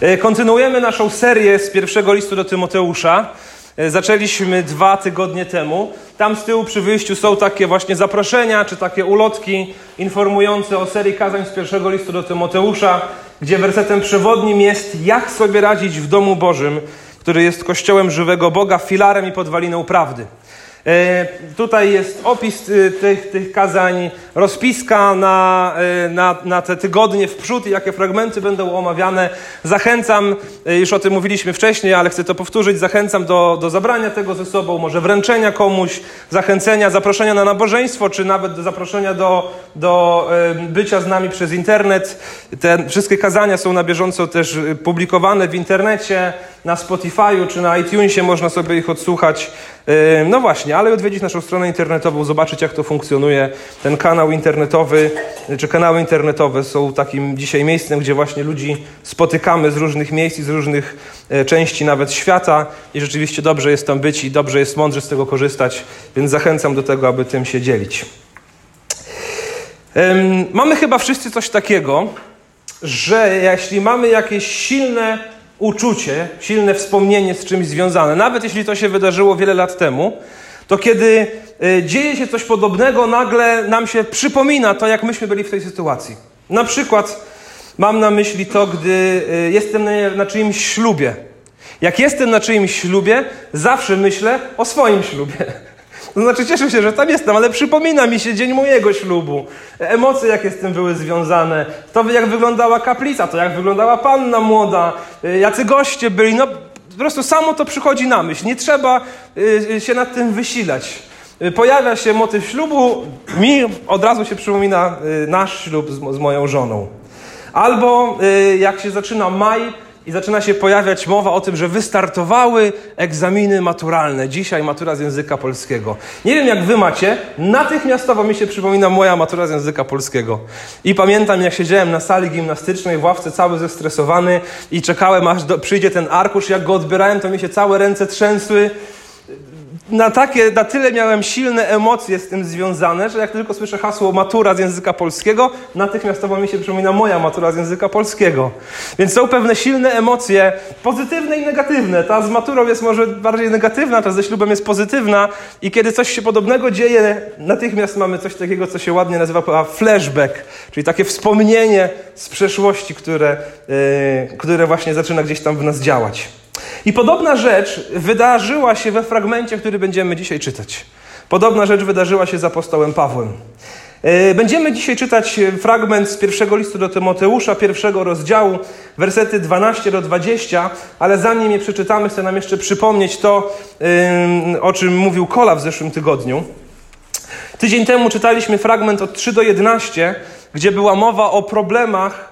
E, kontynuujemy naszą serię z pierwszego listu do Tymoteusza. E, zaczęliśmy dwa tygodnie temu. Tam z tyłu przy wyjściu są takie właśnie zaproszenia, czy takie ulotki informujące o serii kazań z pierwszego listu do Tymoteusza, gdzie wersetem przewodnim jest jak sobie radzić w domu Bożym, który jest kościołem żywego Boga, filarem i podwaliną prawdy. E, tutaj jest opis e, tych, tych kazań, rozpiska na, e, na, na te tygodnie w przód i jakie fragmenty będą omawiane. Zachęcam, już o tym mówiliśmy wcześniej, ale chcę to powtórzyć, zachęcam do, do zabrania tego ze sobą, może wręczenia komuś, zachęcenia, zaproszenia na nabożeństwo, czy nawet do zaproszenia do, do bycia z nami przez internet. Te wszystkie kazania są na bieżąco też publikowane w internecie, na Spotify'u czy na iTunesie, można sobie ich odsłuchać. No właśnie, ale odwiedzić naszą stronę internetową, zobaczyć jak to funkcjonuje. Ten kanał internetowy, czy kanały internetowe są takim dzisiaj miejscem, gdzie właśnie ludzi spotykamy z różnych miejsc i z różnych e, części nawet świata i rzeczywiście dobrze jest tam być i dobrze jest mądrze z tego korzystać, więc zachęcam do tego, aby tym się dzielić. Mamy chyba wszyscy coś takiego, że jeśli mamy jakieś silne uczucie, silne wspomnienie z czymś związane, nawet jeśli to się wydarzyło wiele lat temu, to kiedy y, dzieje się coś podobnego, nagle nam się przypomina to, jak myśmy byli w tej sytuacji. Na przykład mam na myśli to, gdy y, jestem na czyimś ślubie. Jak jestem na czyimś ślubie, zawsze myślę o swoim ślubie. To znaczy, cieszę się, że tam jestem, ale przypomina mi się dzień mojego ślubu. Emocje, jakie z tym były związane. To, jak wyglądała kaplica, to jak wyglądała panna młoda, y, jacy goście byli. No, po prostu samo to przychodzi na myśl. Nie trzeba y, się nad tym wysilać. Y, pojawia się motyw ślubu, mi od razu się przypomina nasz ślub z moją żoną. Albo jak się zaczyna maj, i zaczyna się pojawiać mowa o tym, że wystartowały egzaminy maturalne. Dzisiaj matura z języka polskiego. Nie wiem, jak wy macie, natychmiastowo mi się przypomina moja matura z języka polskiego. I pamiętam, jak siedziałem na sali gimnastycznej w ławce cały zestresowany i czekałem, aż do, przyjdzie ten arkusz. Jak go odbierałem, to mi się całe ręce trzęsły na, takie, na tyle miałem silne emocje z tym związane, że jak tylko słyszę hasło matura z języka polskiego, natychmiastowo mi się przypomina moja matura z języka polskiego. Więc są pewne silne emocje, pozytywne i negatywne. Ta z maturą jest może bardziej negatywna, ta ze ślubem jest pozytywna i kiedy coś się podobnego dzieje, natychmiast mamy coś takiego, co się ładnie nazywa flashback, czyli takie wspomnienie z przeszłości, które, yy, które właśnie zaczyna gdzieś tam w nas działać. I podobna rzecz wydarzyła się we fragmencie, który będziemy dzisiaj czytać. Podobna rzecz wydarzyła się z apostołem Pawłem. E, będziemy dzisiaj czytać fragment z pierwszego listu do Tymoteusza, pierwszego rozdziału, wersety 12 do 20, ale zanim je przeczytamy, chcę nam jeszcze przypomnieć to, o czym mówił Kola w zeszłym tygodniu. Tydzień temu czytaliśmy fragment od 3 do 11, gdzie była mowa o problemach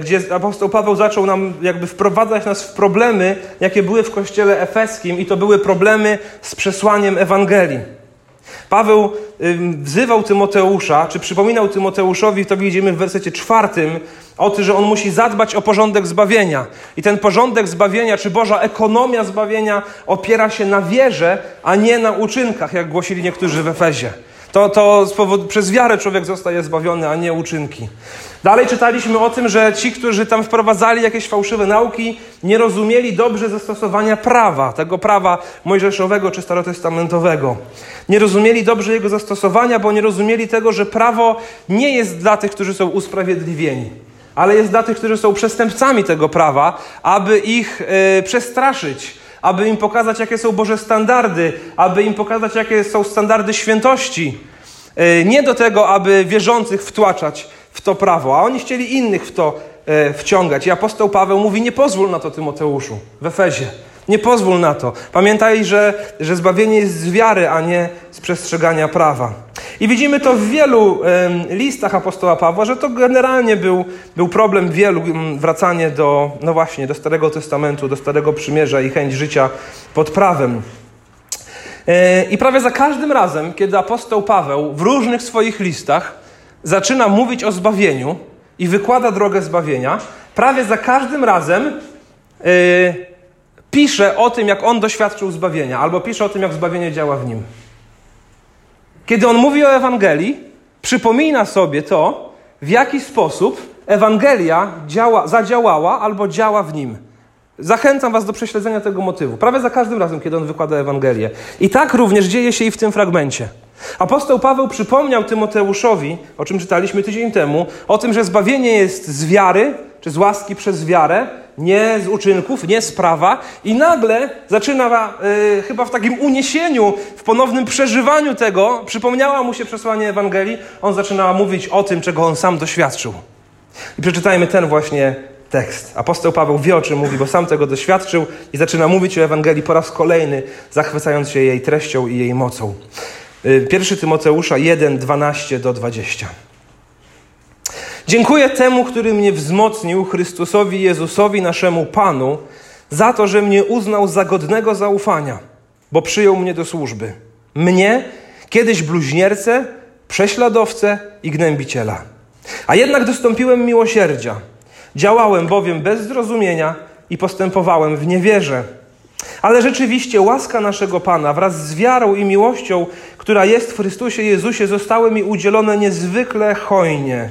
gdzie apostoł Paweł zaczął nam jakby wprowadzać nas w problemy, jakie były w kościele efeskim, i to były problemy z przesłaniem Ewangelii. Paweł wzywał Tymoteusza, czy przypominał Tymoteuszowi, to widzimy w wersecie czwartym, o tym, że on musi zadbać o porządek zbawienia. I ten porządek zbawienia, czy Boża ekonomia zbawienia opiera się na wierze, a nie na uczynkach, jak głosili niektórzy w Efezie. To, to powodu, przez wiarę człowiek zostaje zbawiony, a nie uczynki. Dalej czytaliśmy o tym, że ci, którzy tam wprowadzali jakieś fałszywe nauki, nie rozumieli dobrze zastosowania prawa, tego prawa mojżeszowego czy starotestamentowego. Nie rozumieli dobrze jego zastosowania, bo nie rozumieli tego, że prawo nie jest dla tych, którzy są usprawiedliwieni, ale jest dla tych, którzy są przestępcami tego prawa, aby ich yy, przestraszyć, aby im pokazać, jakie są Boże standardy, aby im pokazać, jakie są standardy świętości. E, nie do tego, aby wierzących wtłaczać w to prawo, a oni chcieli innych w to e, wciągać. I apostoł Paweł mówi: Nie pozwól na to, Tymoteuszu, w Efezie. Nie pozwól na to. Pamiętaj, że, że zbawienie jest z wiary, a nie z przestrzegania prawa. I widzimy to w wielu listach apostoła Pawła, że to generalnie był, był problem wielu, wracanie do, no właśnie, do Starego Testamentu, do Starego Przymierza i chęć życia pod prawem. E, I prawie za każdym razem, kiedy apostoł Paweł w różnych swoich listach zaczyna mówić o zbawieniu i wykłada drogę zbawienia, prawie za każdym razem yy, pisze o tym, jak on doświadczył zbawienia, albo pisze o tym, jak zbawienie działa w nim. Kiedy on mówi o Ewangelii, przypomina sobie to, w jaki sposób Ewangelia działa, zadziałała albo działa w nim. Zachęcam Was do prześledzenia tego motywu. Prawie za każdym razem, kiedy on wykłada Ewangelię. I tak również dzieje się i w tym fragmencie. Apostoł Paweł przypomniał Tymoteuszowi, o czym czytaliśmy tydzień temu, o tym, że zbawienie jest z wiary, czy z łaski przez wiarę, nie z uczynków, nie z prawa. I nagle zaczyna, yy, chyba w takim uniesieniu, w ponownym przeżywaniu tego, przypomniała mu się przesłanie Ewangelii, on zaczyna mówić o tym, czego on sam doświadczył. I przeczytajmy ten właśnie tekst. Apostoł Paweł wie, o czym mówi, bo sam tego doświadczył i zaczyna mówić o Ewangelii po raz kolejny, zachwycając się jej treścią i jej mocą. 1 y, Tymoteusza 1, 12 do 20. Dziękuję temu, który mnie wzmocnił, Chrystusowi Jezusowi, naszemu Panu, za to, że mnie uznał za godnego zaufania, bo przyjął mnie do służby. Mnie, kiedyś bluźniercę, prześladowcę i gnębiciela. A jednak dostąpiłem miłosierdzia. Działałem bowiem bez zrozumienia i postępowałem w niewierze. Ale rzeczywiście łaska naszego Pana wraz z wiarą i miłością, która jest w Chrystusie Jezusie, zostały mi udzielone niezwykle hojnie.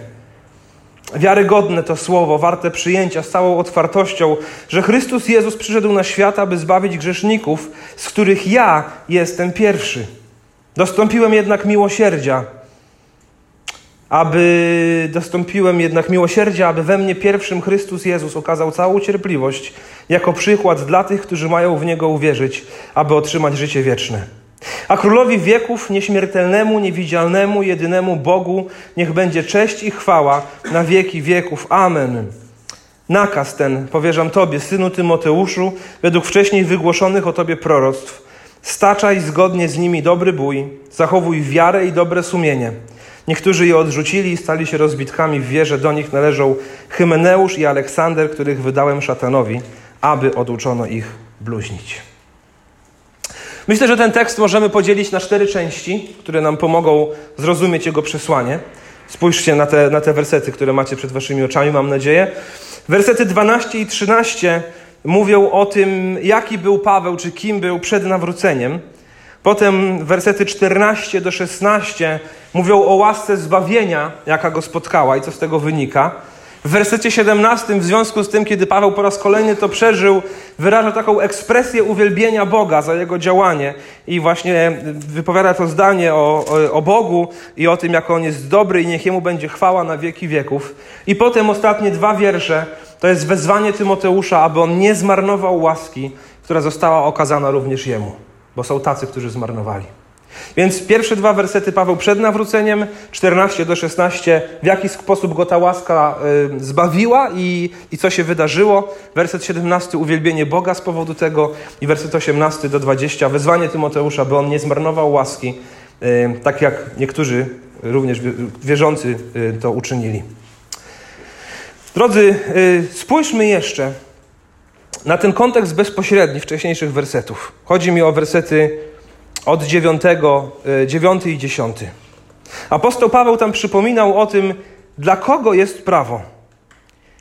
Wiarygodne to słowo, warte przyjęcia z całą otwartością, że Chrystus Jezus przyszedł na świat, aby zbawić grzeszników, z których ja jestem pierwszy. Dostąpiłem jednak miłosierdzia aby dostąpiłem jednak miłosierdzia, aby we mnie pierwszym Chrystus Jezus okazał całą cierpliwość jako przykład dla tych, którzy mają w Niego uwierzyć, aby otrzymać życie wieczne. A królowi wieków, nieśmiertelnemu, niewidzialnemu, jedynemu Bogu, niech będzie cześć i chwała na wieki wieków. Amen. Nakaz ten powierzam Tobie, synu Tymoteuszu, według wcześniej wygłoszonych o Tobie proroctw. Staczaj zgodnie z nimi dobry bój, zachowuj wiarę i dobre sumienie Niektórzy je odrzucili i stali się rozbitkami w wierze. Do nich należą Hymeneusz i Aleksander, których wydałem szatanowi, aby oduczono ich bluźnić. Myślę, że ten tekst możemy podzielić na cztery części, które nam pomogą zrozumieć jego przesłanie. Spójrzcie na te, na te wersety, które macie przed waszymi oczami, mam nadzieję. Wersety 12 i 13 mówią o tym, jaki był Paweł, czy kim był przed nawróceniem. Potem wersety 14 do 16 mówią o łasce zbawienia, jaka go spotkała i co z tego wynika. W wersecie 17, w związku z tym, kiedy Paweł po raz kolejny to przeżył, wyraża taką ekspresję uwielbienia Boga za jego działanie i właśnie wypowiada to zdanie o, o, Bogu i o tym, jak on jest dobry i niech jemu będzie chwała na wieki wieków. I potem ostatnie dwa wiersze to jest wezwanie Tymoteusza, aby on nie zmarnował łaski, która została okazana również jemu bo są tacy, którzy zmarnowali. Więc pierwsze dwa wersety Paweł przed nawróceniem, 14 do 16, w jaki sposób go ta łaska y, zbawiła i, i co się wydarzyło. Werset 17, uwielbienie Boga z powodu tego i werset 18 do 20, wezwanie Tymoteusza, by on nie zmarnował łaski, y, tak jak niektórzy również wierzący y, to uczynili. Drodzy, y, spójrzmy jeszcze na ten kontekst bezpośredni wcześniejszych wersetów. Chodzi mi o wersety od 9, 9 e, i 10. Apostoł Paweł tam przypominał o tym, dla kogo jest prawo.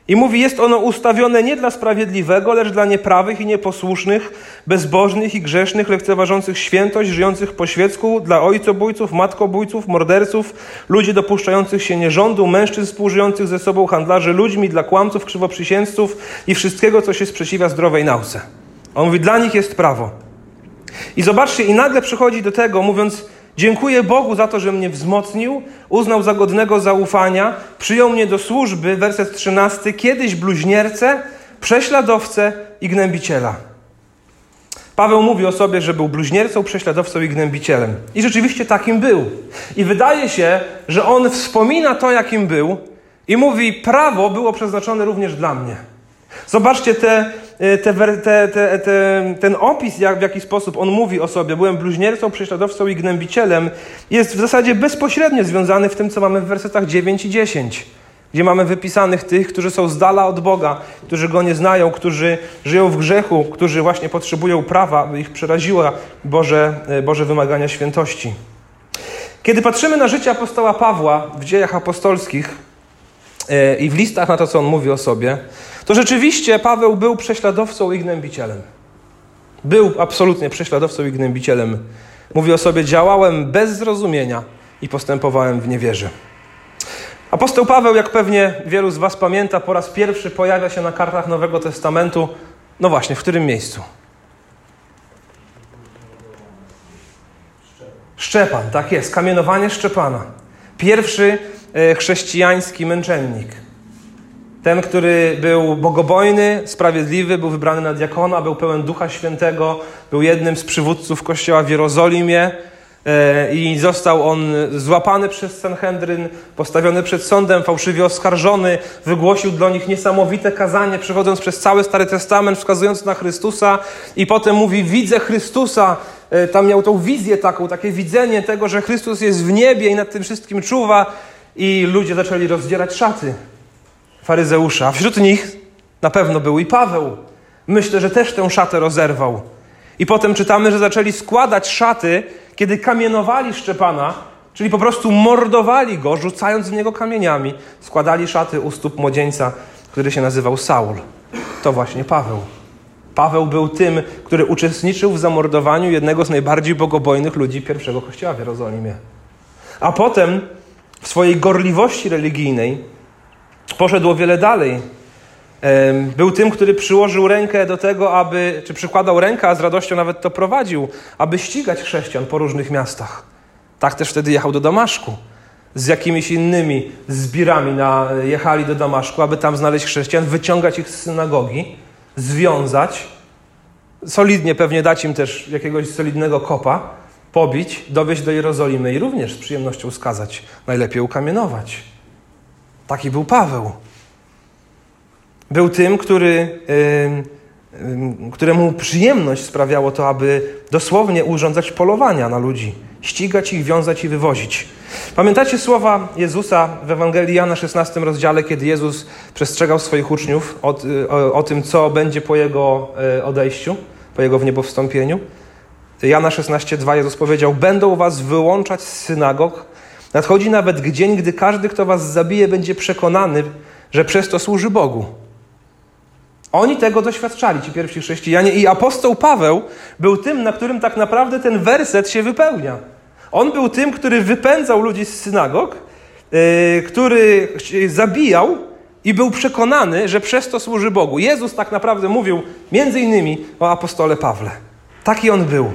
I mówi, jest ono ustawione nie dla sprawiedliwego, lecz dla nieprawych i nieposłusznych, bezbożnych i grzesznych, lekceważących świętość, żyjących po świecku, dla ojcobójców, matkobójców, morderców, ludzi dopuszczających się nierządu, mężczyzn współżyjących ze sobą, handlarzy ludźmi, dla kłamców, krzywoprzysięzców i wszystkiego, co się sprzeciwia zdrowej nauce. On mówi, dla nich jest prawo. I zobaczcie, i nagle przychodzi do tego, mówiąc, Dziękuję Bogu za to, że mnie wzmocnił, uznał za godnego zaufania, przyjął mnie do służby, werset 13, kiedyś bluźniercę, prześladowcę i gnębiciela. Paweł mówi o sobie, że był bluźniercą, prześladowcą i gnębicielem. I rzeczywiście takim był. I wydaje się, że on wspomina to, jakim był, i mówi: Prawo było przeznaczone również dla mnie. Zobaczcie te, te, te, te, ten opis, jak, w jaki sposób on mówi o sobie. Byłem bluźniercą, prześladowcą i gnębicielem. Jest w zasadzie bezpośrednio związany w tym, co mamy w wersetach 9 i 10 gdzie mamy wypisanych tych, którzy są z dala od Boga, którzy Go nie znają, którzy żyją w grzechu, którzy właśnie potrzebują prawa, by ich przeraziła Boże, e, Boże wymagania świętości. Kiedy patrzymy na życie apostoła Pawła w dziejach apostolskich e, i w listach na to, co on mówi o sobie, to rzeczywiście Paweł był prześladowcą i gnębicielem. Był absolutnie prześladowcą i gnębicielem. Mówi o sobie: działałem bez zrozumienia i postępowałem w niewierze. Apostoł Paweł, jak pewnie wielu z Was pamięta, po raz pierwszy pojawia się na kartach Nowego Testamentu No właśnie, w którym miejscu? Szczepan, tak jest, kamienowanie Szczepana. Pierwszy e, chrześcijański męczennik. Ten, który był bogobojny, sprawiedliwy, był wybrany na diakona, był pełen Ducha Świętego, był jednym z przywódców kościoła w Jerozolimie e, i został on złapany przez Sanhedryn, postawiony przed sądem, fałszywie oskarżony, wygłosił dla nich niesamowite kazanie, przechodząc przez cały Stary Testament, wskazując na Chrystusa i potem mówi, widzę Chrystusa, tam miał tą wizję taką, takie widzenie tego, że Chrystus jest w niebie i nad tym wszystkim czuwa i ludzie zaczęli rozdzierać szaty faryzeusza, a wśród nich na pewno był i Paweł. Myślę, że też tę szatę rozerwał. I potem czytamy, że zaczęli składać szaty, kiedy kamienowali Szczepana, czyli po prostu mordowali go, rzucając w niego kamieniami. Składali szaty u stóp młodzieńca, który się nazywał Saul. To właśnie Paweł. Paweł był tym, który uczestniczył w zamordowaniu jednego z najbardziej bogobojnych ludzi pierwszego kościoła w Jerozolimie. A potem w swojej gorliwości religijnej poszedł o wiele dalej. Był tym, który przyłożył rękę do tego, aby, czy przykładał rękę, a z radością nawet to prowadził, aby ścigać chrześcijan po różnych miastach. Tak też wtedy jechał do Damaszku. Z jakimiś innymi zbirami na, jechali do Damaszku, aby tam znaleźć chrześcijan, wyciągać ich z synagogi, związać, solidnie pewnie dać im też jakiegoś solidnego kopa, pobić, dowieść do Jerozolimy i również z przyjemnością skazać, najlepiej ukamienować. Taki był Paweł. Był tym, który, któremu przyjemność sprawiało to, aby dosłownie urządzać polowania na ludzi, ścigać ich, wiązać i wywozić. Pamiętacie słowa Jezusa w Ewangelii Jana 16 rozdziale, kiedy Jezus przestrzegał swoich uczniów o, o, o tym, co będzie po Jego e, odejściu, po Jego wniebowstąpieniu? Jana 16,2 Jezus powiedział: Będą was wyłączać z synagog, Nadchodzi nawet dzień, gdy każdy, kto was zabije, będzie przekonany, że przez to służy Bogu. Oni tego doświadczali, ci pierwsi chrześcijanie, i apostoł Paweł był tym, na którym tak naprawdę ten werset się wypełnia. On był tym, który wypędzał ludzi z synagog, yy, który zabijał i był przekonany, że przez to służy Bogu. Jezus tak naprawdę mówił między innymi o apostole Pawle. Taki on był.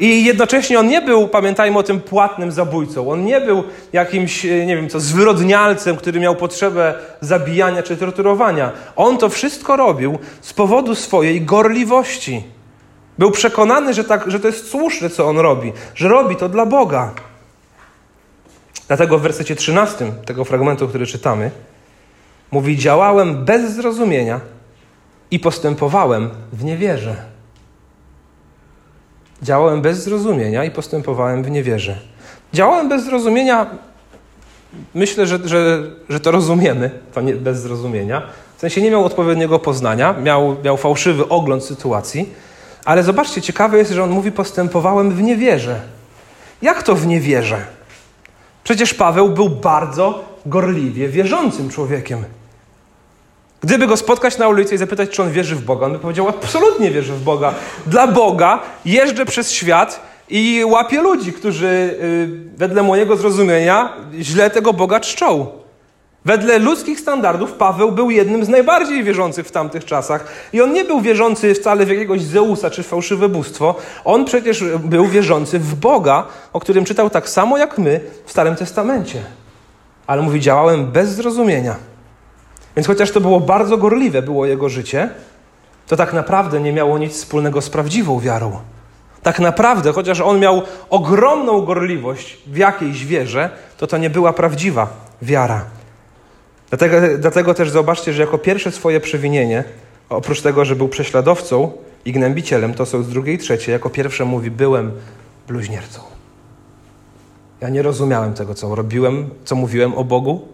I jednocześnie on nie był, pamiętajmy o tym, płatnym zabójcą. On nie był jakimś, e, nie wiem co, zwyrodnialcem, który miał potrzebę zabijania czy torturowania. On to wszystko robił z powodu swojej gorliwości. Był przekonany, że, tak, że to jest słuszne, co on robi, że robi to dla Boga. Dlatego w wersecie 13 tego fragmentu, który czytamy, mówi: Działałem bez zrozumienia i postępowałem w niewierze. Działałem bez zrozumienia i postępowałem w niewierze. Działałem bez zrozumienia, myślę, że, że, że to rozumiemy, to nie bez zrozumienia. W sensie nie miał odpowiedniego poznania, miał, miał fałszywy ogląd sytuacji, ale zobaczcie, ciekawe jest, że on mówi: Postępowałem w niewierze. Jak to w niewierze? Przecież Paweł był bardzo gorliwie wierzącym człowiekiem. Gdyby go spotkać na ulicy i zapytać, czy on wierzy w Boga, on by powiedział, absolutnie wierzę w Boga. Dla Boga jeżdżę przez świat i łapię ludzi, którzy y, wedle mojego zrozumienia źle tego Boga czczą. Wedle ludzkich standardów Paweł był jednym z najbardziej wierzących w tamtych czasach. I on nie był wierzący wcale w jakiegoś Zeusa czy fałszywe bóstwo. On przecież był wierzący w Boga, o którym czytał tak samo jak my w Starym Testamencie. Ale mówi, działałem bez zrozumienia. Więc chociaż to było bardzo gorliwe, było jego życie, to tak naprawdę nie miało nic wspólnego z prawdziwą wiarą. Tak naprawdę, chociaż on miał ogromną gorliwość w jakiejś wierze, to to nie była prawdziwa wiara. Dlatego, dlatego też zobaczcie, że jako pierwsze swoje przewinienie, oprócz tego, że był prześladowcą i gnębicielem, to są z drugiej i trzecie, jako pierwsze mówi, byłem bluźniercą. Ja nie rozumiałem tego, co robiłem, co mówiłem o Bogu,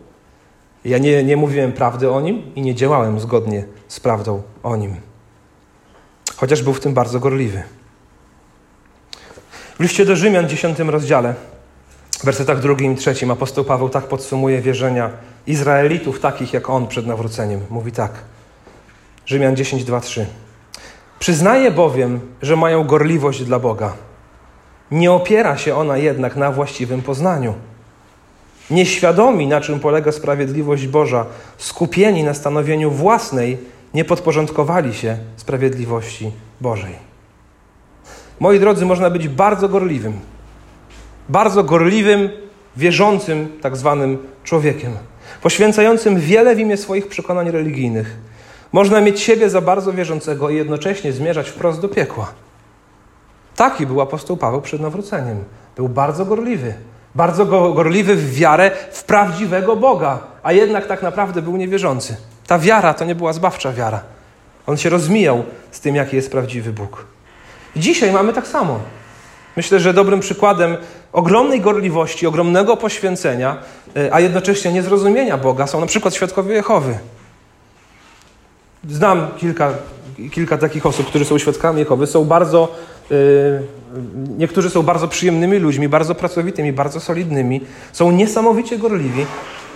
ja nie, nie mówiłem prawdy o nim i nie działałem zgodnie z prawdą o nim. Chociaż był w tym bardzo gorliwy. W liście do Rzymian, 10 rozdziale, w wersetach drugim i trzecim, apostoł Paweł tak podsumuje wierzenia Izraelitów, takich jak on przed nawróceniem. Mówi tak. Rzymian 10, 2, 3. Przyznaję bowiem, że mają gorliwość dla Boga. Nie opiera się ona jednak na właściwym poznaniu nieświadomi, na czym polega sprawiedliwość Boża, skupieni na stanowieniu własnej, nie podporządkowali się sprawiedliwości Bożej. Moi drodzy, można być bardzo gorliwym, bardzo gorliwym, wierzącym tak zwanym człowiekiem, poświęcającym wiele w imię swoich przekonań religijnych. Można mieć siebie za bardzo wierzącego i jednocześnie zmierzać wprost do piekła. Taki był apostoł Paweł przed nawróceniem. Był bardzo gorliwy. Bardzo gorliwy w wiarę w prawdziwego Boga, a jednak tak naprawdę był niewierzący. Ta wiara to nie była zbawcza wiara. On się rozmijał z tym, jaki jest prawdziwy Bóg. Dzisiaj mamy tak samo. Myślę, że dobrym przykładem ogromnej gorliwości, ogromnego poświęcenia, e, a jednocześnie niezrozumienia Boga są na przykład świadkowie Jehowy. Znam kilka, kilka takich osób, którzy są świadkami Jehowy. Są bardzo, niektórzy są bardzo przyjemnymi ludźmi, bardzo pracowitymi, bardzo solidnymi. Są niesamowicie gorliwi.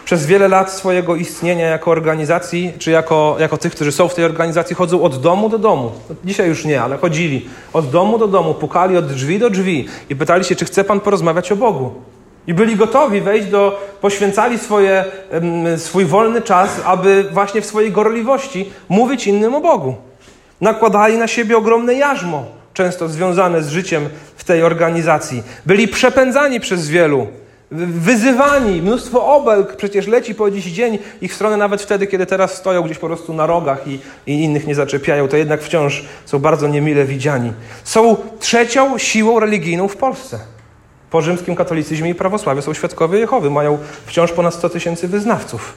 Przez wiele lat swojego istnienia jako organizacji, czy jako, jako tych, którzy są w tej organizacji, chodzą od domu do domu. Dzisiaj już nie, ale chodzili. Od domu do domu, pukali od drzwi do drzwi i pytali się, czy chce Pan porozmawiać o Bogu. I byli gotowi wejść do, poświęcali swoje, swój wolny czas, aby właśnie w swojej gorliwości mówić innym o Bogu. Nakładali na siebie ogromne jarzmo, często związane z życiem w tej organizacji. Byli przepędzani przez wielu, wyzywani, mnóstwo obelg przecież leci po dziś dzień ich stronę nawet wtedy, kiedy teraz stoją gdzieś po prostu na rogach i, i innych nie zaczepiają, to jednak wciąż są bardzo niemile widziani. Są trzecią siłą religijną w Polsce. Po rzymskim katolicyzmie i prawosławie są świadkowie Jehowy, mają wciąż ponad 100 tysięcy wyznawców.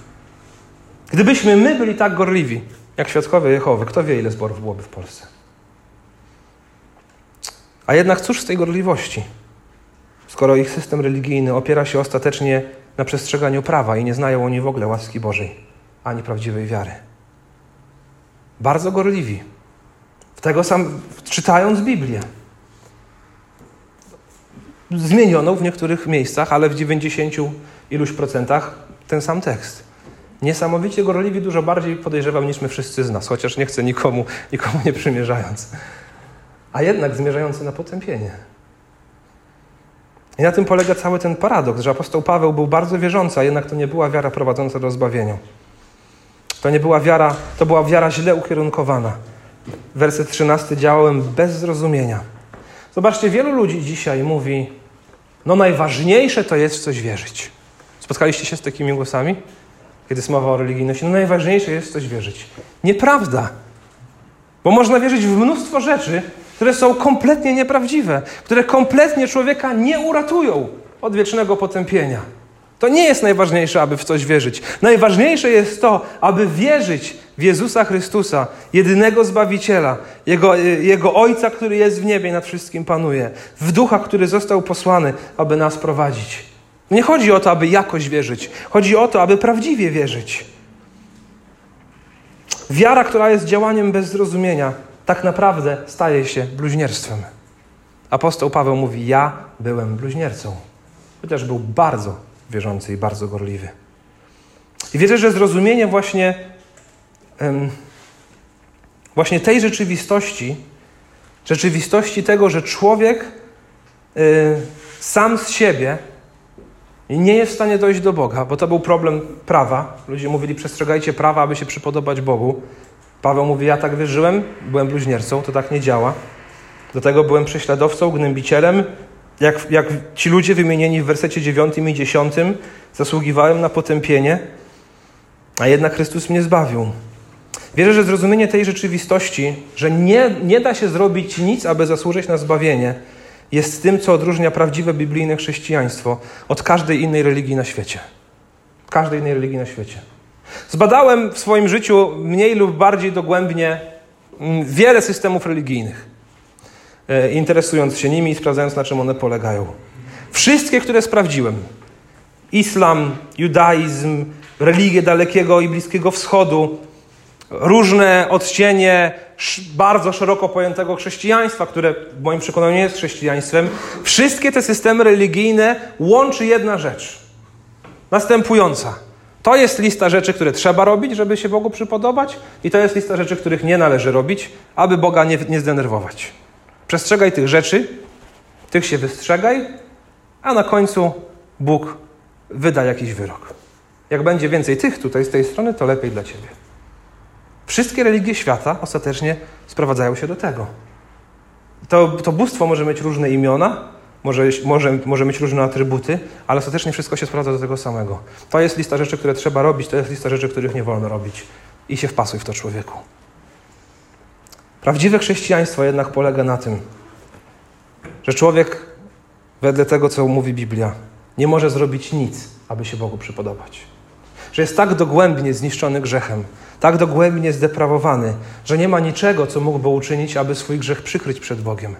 Gdybyśmy my byli tak gorliwi, jak świadkowie Jehowy, kto wie, ile zborów byłoby w Polsce. A jednak cóż z tej gorliwości, skoro ich system religijny opiera się ostatecznie na przestrzeganiu prawa i nie znają oni w ogóle łaski Bożej, ani prawdziwej wiary. Bardzo gorliwi. W tego sam, czytając Biblię zmienioną w niektórych miejscach, ale w 90 iluś procentach ten sam tekst. Niesamowicie gorliwi, dużo bardziej podejrzewam niż my wszyscy z nas, chociaż nie chcę nikomu, nikomu nie przymierzając. A jednak zmierzający na potępienie. I na tym polega cały ten paradoks, że apostoł Paweł był bardzo wierzący, a jednak to nie była wiara prowadząca do zbawienia. To nie była wiara, to była wiara źle ukierunkowana. Werset 13 działałem bez zrozumienia. Zobaczcie, wielu ludzi dzisiaj mówi, no najważniejsze to jest w coś wierzyć. Spotkaliście się z takimi głosami? Kiedy jest mowa o religijności, no najważniejsze jest w coś wierzyć. Nieprawda. Bo można wierzyć w mnóstwo rzeczy, które są kompletnie nieprawdziwe, które kompletnie człowieka nie uratują od wiecznego potępienia. To nie jest najważniejsze, aby w coś wierzyć. Najważniejsze jest to, aby wierzyć w Jezusa Chrystusa, jedynego Zbawiciela, Jego, Jego Ojca, który jest w niebie i nad wszystkim panuje, w Ducha, który został posłany, aby nas prowadzić. Nie chodzi o to, aby jakoś wierzyć. Chodzi o to, aby prawdziwie wierzyć. Wiara, która jest działaniem bez zrozumienia, tak naprawdę staje się bluźnierstwem. Apostoł Paweł mówi: Ja byłem bluźniercą, chociaż był bardzo wierzący i bardzo gorliwy. I wierzę, że zrozumienie właśnie, um, właśnie tej rzeczywistości, rzeczywistości tego, że człowiek y, sam z siebie nie jest w stanie dojść do Boga, bo to był problem prawa. Ludzie mówili, przestrzegajcie prawa, aby się przypodobać Bogu. Paweł mówi, ja tak wierzyłem, byłem bluźniercą, to tak nie działa. Do tego byłem prześladowcą, gnębicielem, jak, jak ci ludzie wymienieni w wersecie 9 i 10 zasługiwałem na potępienie, a jednak Chrystus mnie zbawił. Wierzę, że zrozumienie tej rzeczywistości, że nie, nie da się zrobić nic, aby zasłużyć na zbawienie, jest tym, co odróżnia prawdziwe biblijne chrześcijaństwo od każdej innej religii na świecie. Każdej innej religii na świecie. Zbadałem w swoim życiu mniej lub bardziej dogłębnie mm, wiele systemów religijnych. E, interesując się nimi i sprawdzając, na czym one polegają. Wszystkie, które sprawdziłem, islam, judaizm, religie Dalekiego i Bliskiego Wschodu, różne odcienie bardzo szeroko pojętego chrześcijaństwa, które w moim przekonaniu nie jest chrześcijaństwem, wszystkie te systemy religijne łączy jedna rzecz. Następująca. To jest lista rzeczy, które trzeba robić, żeby się Bogu przypodobać, i to jest lista rzeczy, których nie należy robić, aby Boga nie, nie zdenerwować. Przestrzegaj tych rzeczy, tych się wystrzegaj, a na końcu Bóg wyda jakiś wyrok. Jak będzie więcej tych tutaj z tej strony, to lepiej dla ciebie. Wszystkie religie świata ostatecznie sprowadzają się do tego. To, to bóstwo może mieć różne imiona, może, może, może mieć różne atrybuty, ale ostatecznie wszystko się sprowadza do tego samego. To jest lista rzeczy, które trzeba robić, to jest lista rzeczy, których nie wolno robić. I się wpasuj w to człowieku. Prawdziwe chrześcijaństwo jednak polega na tym, że człowiek, wedle tego, co mówi Biblia, nie może zrobić nic, aby się Bogu przypodobać. Że jest tak dogłębnie zniszczony grzechem, tak dogłębnie zdeprawowany, że nie ma niczego, co mógłby uczynić, aby swój grzech przykryć przed Bogiem.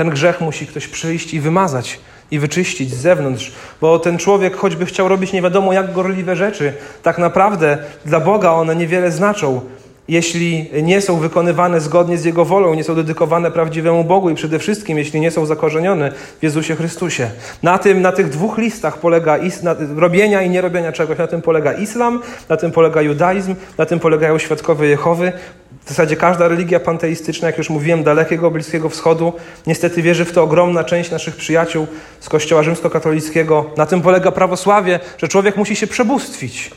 Ten grzech musi ktoś przyjść i wymazać, i wyczyścić z zewnątrz, bo ten człowiek, choćby chciał robić nie wiadomo jak gorliwe rzeczy, tak naprawdę dla Boga one niewiele znaczą, jeśli nie są wykonywane zgodnie z Jego wolą, nie są dedykowane prawdziwemu Bogu i przede wszystkim, jeśli nie są zakorzenione w Jezusie Chrystusie. Na tym, na tych dwóch listach polega na, robienia i nierobienia czegoś. Na tym polega islam, na tym polega judaizm, na tym polegają świadkowie Jehowy. Zasadzie każda religia panteistyczna, jak już mówiłem, dalekiego, Bliskiego Wschodu, niestety wierzy w to ogromna część naszych przyjaciół z Kościoła rzymskokatolickiego. Na tym polega prawosławie, że człowiek musi się przebóstwić.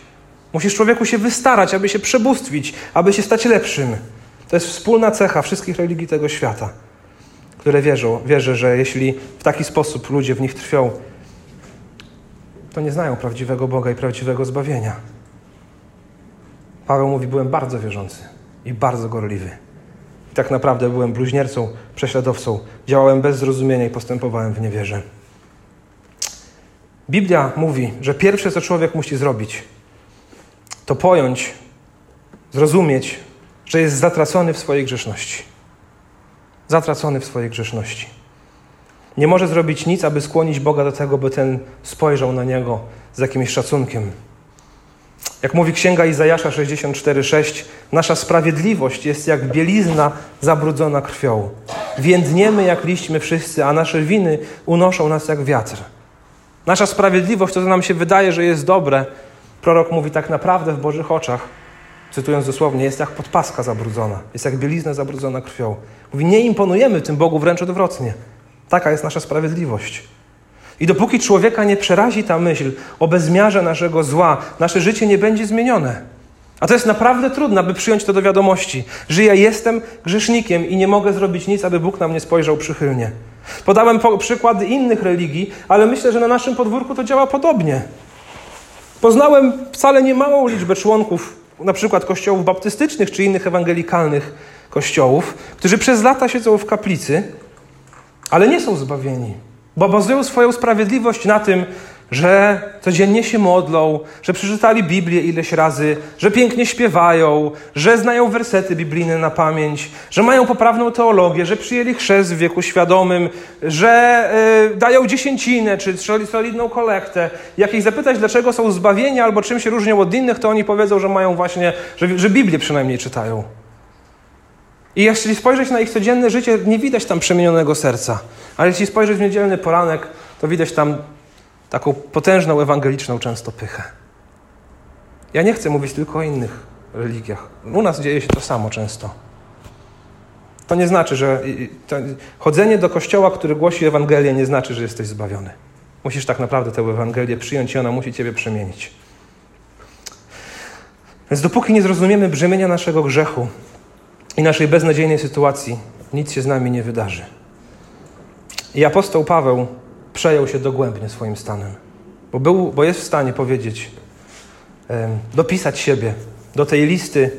Musisz człowieku się wystarać, aby się przebóstwić, aby się stać lepszym. To jest wspólna cecha wszystkich religii tego świata, które wierzą, wierzę, że jeśli w taki sposób ludzie w nich trwią, to nie znają prawdziwego Boga i prawdziwego zbawienia. Paweł mówi, byłem bardzo wierzący i bardzo gorliwy. I tak naprawdę byłem bluźniercą, prześladowcą, działałem bez zrozumienia i postępowałem w niewierze. Biblia mówi, że pierwsze, co człowiek musi zrobić, to pojąć, zrozumieć, że jest zatracony w swojej grzeszności. Zatracony w swojej grzeszności. Nie może zrobić nic, aby skłonić Boga do tego, by ten spojrzał na niego z jakimś szacunkiem. Jak mówi księga Izajasza 64:6, nasza sprawiedliwość jest jak bielizna zabrudzona krwią. Więdniemy jak liśćmy wszyscy, a nasze winy unoszą nas jak wiatr. Nasza sprawiedliwość, to co nam się wydaje, że jest dobre, Prorok mówi tak naprawdę w Bożych oczach, cytując dosłownie, jest jak podpaska zabrudzona, jest jak bielizna zabrudzona krwią. Mówi, nie imponujemy tym Bogu, wręcz odwrotnie. Taka jest nasza sprawiedliwość. I dopóki człowieka nie przerazi ta myśl o bezmiarze naszego zła, nasze życie nie będzie zmienione. A to jest naprawdę trudne, aby przyjąć to do wiadomości, że ja jestem grzesznikiem i nie mogę zrobić nic, aby Bóg na mnie spojrzał przychylnie. Podałem po przykłady innych religii, ale myślę, że na naszym podwórku to działa podobnie. Poznałem wcale niemałą liczbę członków na przykład kościołów baptystycznych czy innych ewangelikalnych kościołów, którzy przez lata siedzą w kaplicy, ale nie są zbawieni, bo bazują swoją sprawiedliwość na tym, że codziennie się modlą, że przeczytali Biblię ileś razy, że pięknie śpiewają, że znają wersety biblijne na pamięć, że mają poprawną teologię, że przyjęli chrzest w wieku świadomym, że y, dają dziesięcinę czy solidną kolektę. Jak ich zapytać, dlaczego są zbawieni albo czym się różnią od innych, to oni powiedzą, że mają właśnie, że, że Biblię przynajmniej czytają. I jeśli spojrzeć na ich codzienne życie, nie widać tam przemienionego serca. Ale jeśli spojrzeć w niedzielny poranek, to widać tam taką potężną ewangeliczną często pychę. Ja nie chcę mówić tylko o innych religiach. U nas dzieje się to samo często. To nie znaczy, że chodzenie do kościoła, który głosi Ewangelię, nie znaczy, że jesteś zbawiony. Musisz tak naprawdę tę Ewangelię przyjąć i ona musi Ciebie przemienić. Więc dopóki nie zrozumiemy brzemienia naszego grzechu i naszej beznadziejnej sytuacji, nic się z nami nie wydarzy. I apostoł Paweł przejął się dogłębnie swoim stanem, bo, był, bo jest w stanie powiedzieć, dopisać siebie do tej listy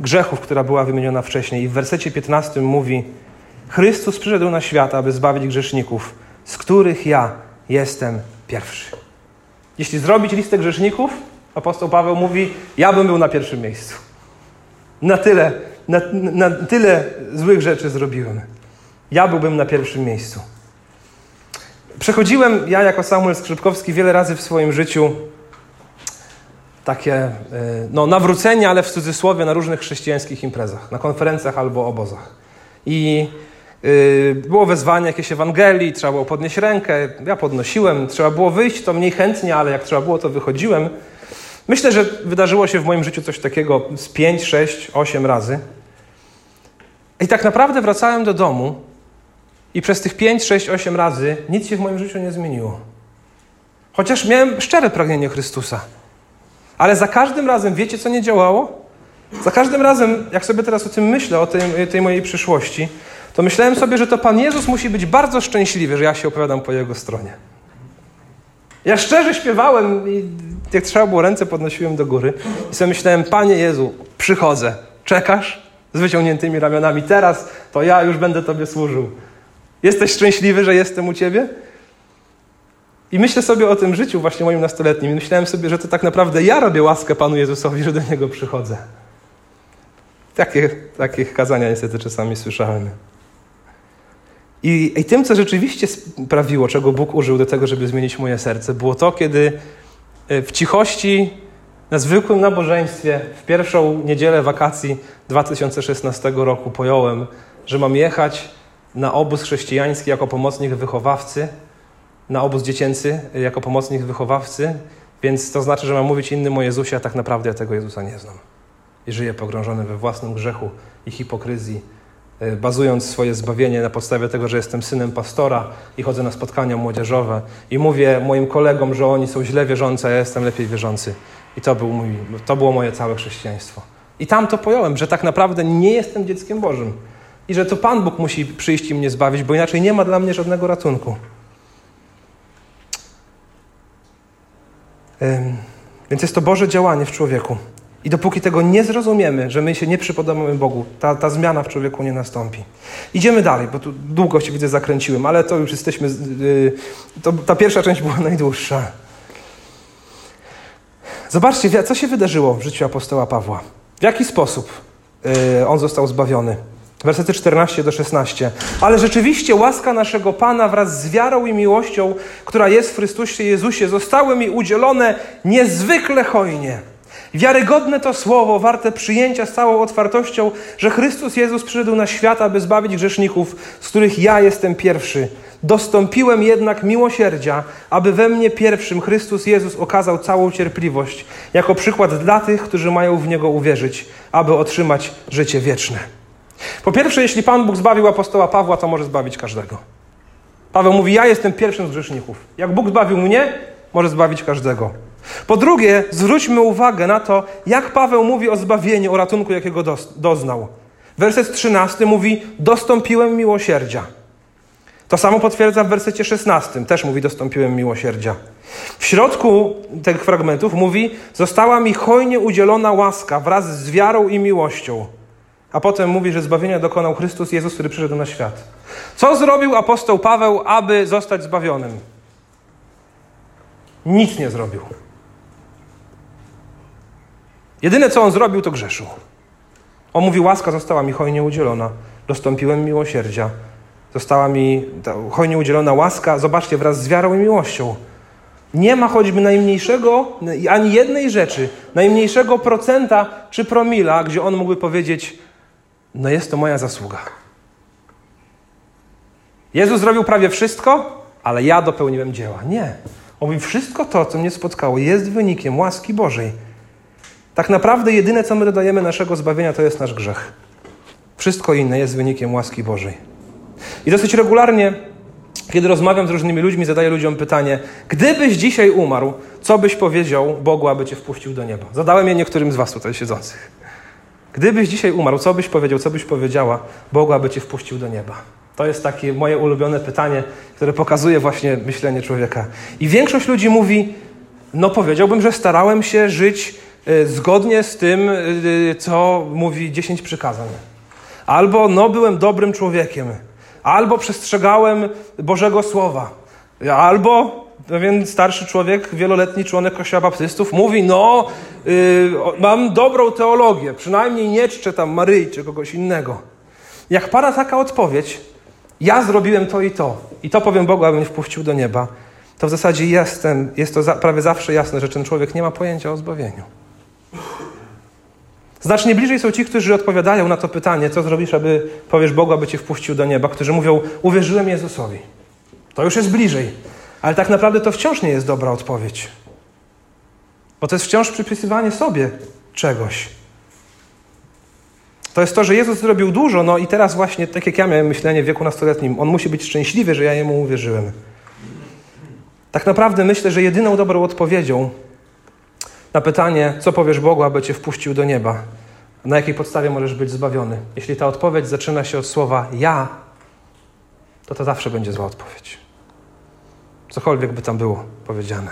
grzechów, która była wymieniona wcześniej. I w wersecie 15 mówi: Chrystus przyszedł na świat, aby zbawić grzeszników, z których ja jestem pierwszy. Jeśli zrobić listę grzeszników, apostoł Paweł mówi: Ja bym był na pierwszym miejscu. Na tyle, na, na tyle złych rzeczy zrobiłem. Ja byłbym na pierwszym miejscu. Przechodziłem ja jako Samuel Skrzypkowski wiele razy w swoim życiu takie e, no, nawrócenia, ale w cudzysłowie na różnych chrześcijańskich imprezach, na konferencjach albo obozach. I yy, było wezwanie jakieś Ewangelii, trzeba było podnieść rękę, ja podnosiłem, trzeba było wyjść, to mniej chętnie, ale jak trzeba było, to wychodziłem. Myślę, że wydarzyło się w moim życiu coś takiego z 5, 6, 8 razy. I tak naprawdę wracałem do domu i przez tych 5, 6, 8 razy nic się w moim życiu nie zmieniło. Chociaż miałem szczere pragnienie Chrystusa. Ale za każdym razem, wiecie co nie działało? Za każdym razem, jak sobie teraz o tym myślę, o tej, tej mojej przyszłości, to myślałem sobie, że to Pan Jezus musi być bardzo szczęśliwy, że ja się opowiadam po Jego stronie. Ja szczerze śpiewałem i jak trzeba było, ręce podnosiłem do góry i sobie myślałem, Panie Jezu, przychodzę, czekasz z wyciągniętymi ramionami, teraz to ja już będę Tobie służył. Jesteś szczęśliwy, że jestem u Ciebie? I myślę sobie o tym życiu właśnie moim nastoletnim. I myślałem sobie, że to tak naprawdę ja robię łaskę Panu Jezusowi, że do Niego przychodzę. Takie, takie kazania niestety czasami słyszałem. I, I tym, co rzeczywiście sprawiło, czego Bóg użył do tego, żeby zmienić moje serce, było to, kiedy e, w cichości, na zwykłym nabożeństwie, w pierwszą niedzielę wakacji 2016 roku pojąłem, że mam jechać na obóz chrześcijański jako pomocnik wychowawcy, na obóz dziecięcy jako pomocnik wychowawcy, więc to znaczy, że mam mówić innym o Jezusie, a tak naprawdę ja tego Jezusa nie znam. I żyję pogrążony we własnym grzechu i hipokryzji, bazując swoje zbawienie na podstawie tego, że jestem synem pastora i chodzę na spotkania młodzieżowe i mówię moim kolegom, że oni są źle wierzący, a ja jestem lepiej wierzący. I to, był mój, to było moje całe chrześcijaństwo. I tam to pojąłem, że tak naprawdę nie jestem dzieckiem Bożym. I że to Pan Bóg musi przyjść i mnie zbawić, bo inaczej nie ma dla mnie żadnego ratunku. Więc jest to Boże działanie w człowieku. I dopóki tego nie zrozumiemy, że my się nie przypodobamy Bogu, ta, ta zmiana w człowieku nie nastąpi. Idziemy dalej, bo tu długo się widzę zakręciłem, ale to już jesteśmy. Yy, to, ta pierwsza część była najdłuższa. Zobaczcie, co się wydarzyło w życiu apostoła Pawła. W jaki sposób yy, on został zbawiony. Wersety 14 do 16. Ale rzeczywiście łaska naszego Pana wraz z wiarą i miłością, która jest w Chrystusie Jezusie, zostały mi udzielone niezwykle hojnie. Wiarygodne to słowo, warte przyjęcia z całą otwartością, że Chrystus Jezus przyszedł na świat, aby zbawić grzeszników, z których ja jestem pierwszy. Dostąpiłem jednak miłosierdzia, aby we mnie pierwszym Chrystus Jezus okazał całą cierpliwość, jako przykład dla tych, którzy mają w Niego uwierzyć, aby otrzymać życie wieczne. Po pierwsze, jeśli Pan Bóg zbawił apostoła Pawła, to może zbawić każdego. Paweł mówi: Ja jestem pierwszym z grzeszników. Jak Bóg zbawił mnie, może zbawić każdego. Po drugie, zwróćmy uwagę na to, jak Paweł mówi o zbawieniu, o ratunku, jakiego doznał. Werset 13 mówi: Dostąpiłem miłosierdzia. To samo potwierdza w wersecie 16, też mówi: Dostąpiłem miłosierdzia. W środku tych fragmentów mówi: Została mi hojnie udzielona łaska wraz z wiarą i miłością. A potem mówi, że zbawienia dokonał Chrystus Jezus, który przyszedł na świat. Co zrobił apostoł Paweł, aby zostać zbawionym? Nic nie zrobił. Jedyne, co on zrobił, to grzeszył. On mówi, łaska została mi hojnie udzielona. Dostąpiłem miłosierdzia. Została mi hojnie udzielona łaska, zobaczcie, wraz z wiarą i miłością. Nie ma choćby najmniejszego, ani jednej rzeczy, najmniejszego procenta czy promila, gdzie on mógłby powiedzieć, no jest to moja zasługa. Jezus zrobił prawie wszystko, ale ja dopełniłem dzieła. Nie. On mówi, wszystko to, co mnie spotkało, jest wynikiem łaski Bożej. Tak naprawdę jedyne, co my dodajemy naszego zbawienia, to jest nasz grzech. Wszystko inne jest wynikiem łaski Bożej. I dosyć regularnie, kiedy rozmawiam z różnymi ludźmi, zadaję ludziom pytanie: Gdybyś dzisiaj umarł, co byś powiedział Bogu, aby cię wpuścił do nieba? Zadałem je niektórym z Was tutaj siedzących. Gdybyś dzisiaj umarł, co byś powiedział, co byś powiedziała Bogu, aby cię wpuścił do nieba? To jest takie moje ulubione pytanie, które pokazuje właśnie myślenie człowieka. I większość ludzi mówi, no powiedziałbym, że starałem się żyć zgodnie z tym, y, co mówi dziesięć przykazań. Albo no byłem dobrym człowiekiem. Albo przestrzegałem Bożego Słowa. Albo pewien starszy człowiek, wieloletni członek Kościoła Baptystów mówi, no yy, mam dobrą teologię, przynajmniej nie czczę tam Maryi czy kogoś innego. Jak pada taka odpowiedź, ja zrobiłem to i to i to powiem Bogu, abym wpuścił do nieba, to w zasadzie jestem, jest to za, prawie zawsze jasne, że ten człowiek nie ma pojęcia o zbawieniu. Znacznie bliżej są ci, którzy odpowiadają na to pytanie, co zrobisz, aby powiesz Bogu, aby cię wpuścił do nieba, którzy mówią, uwierzyłem Jezusowi. To już jest bliżej. Ale tak naprawdę to wciąż nie jest dobra odpowiedź. Bo to jest wciąż przypisywanie sobie czegoś. To jest to, że Jezus zrobił dużo, no i teraz właśnie, tak jak ja miałem myślenie w wieku nastoletnim, On musi być szczęśliwy, że ja Jemu uwierzyłem. Tak naprawdę myślę, że jedyną dobrą odpowiedzią na pytanie, co powiesz Bogu, aby Cię wpuścił do nieba, na jakiej podstawie możesz być zbawiony? Jeśli ta odpowiedź zaczyna się od słowa ja, to to zawsze będzie zła odpowiedź. Cokolwiek by tam było powiedziane.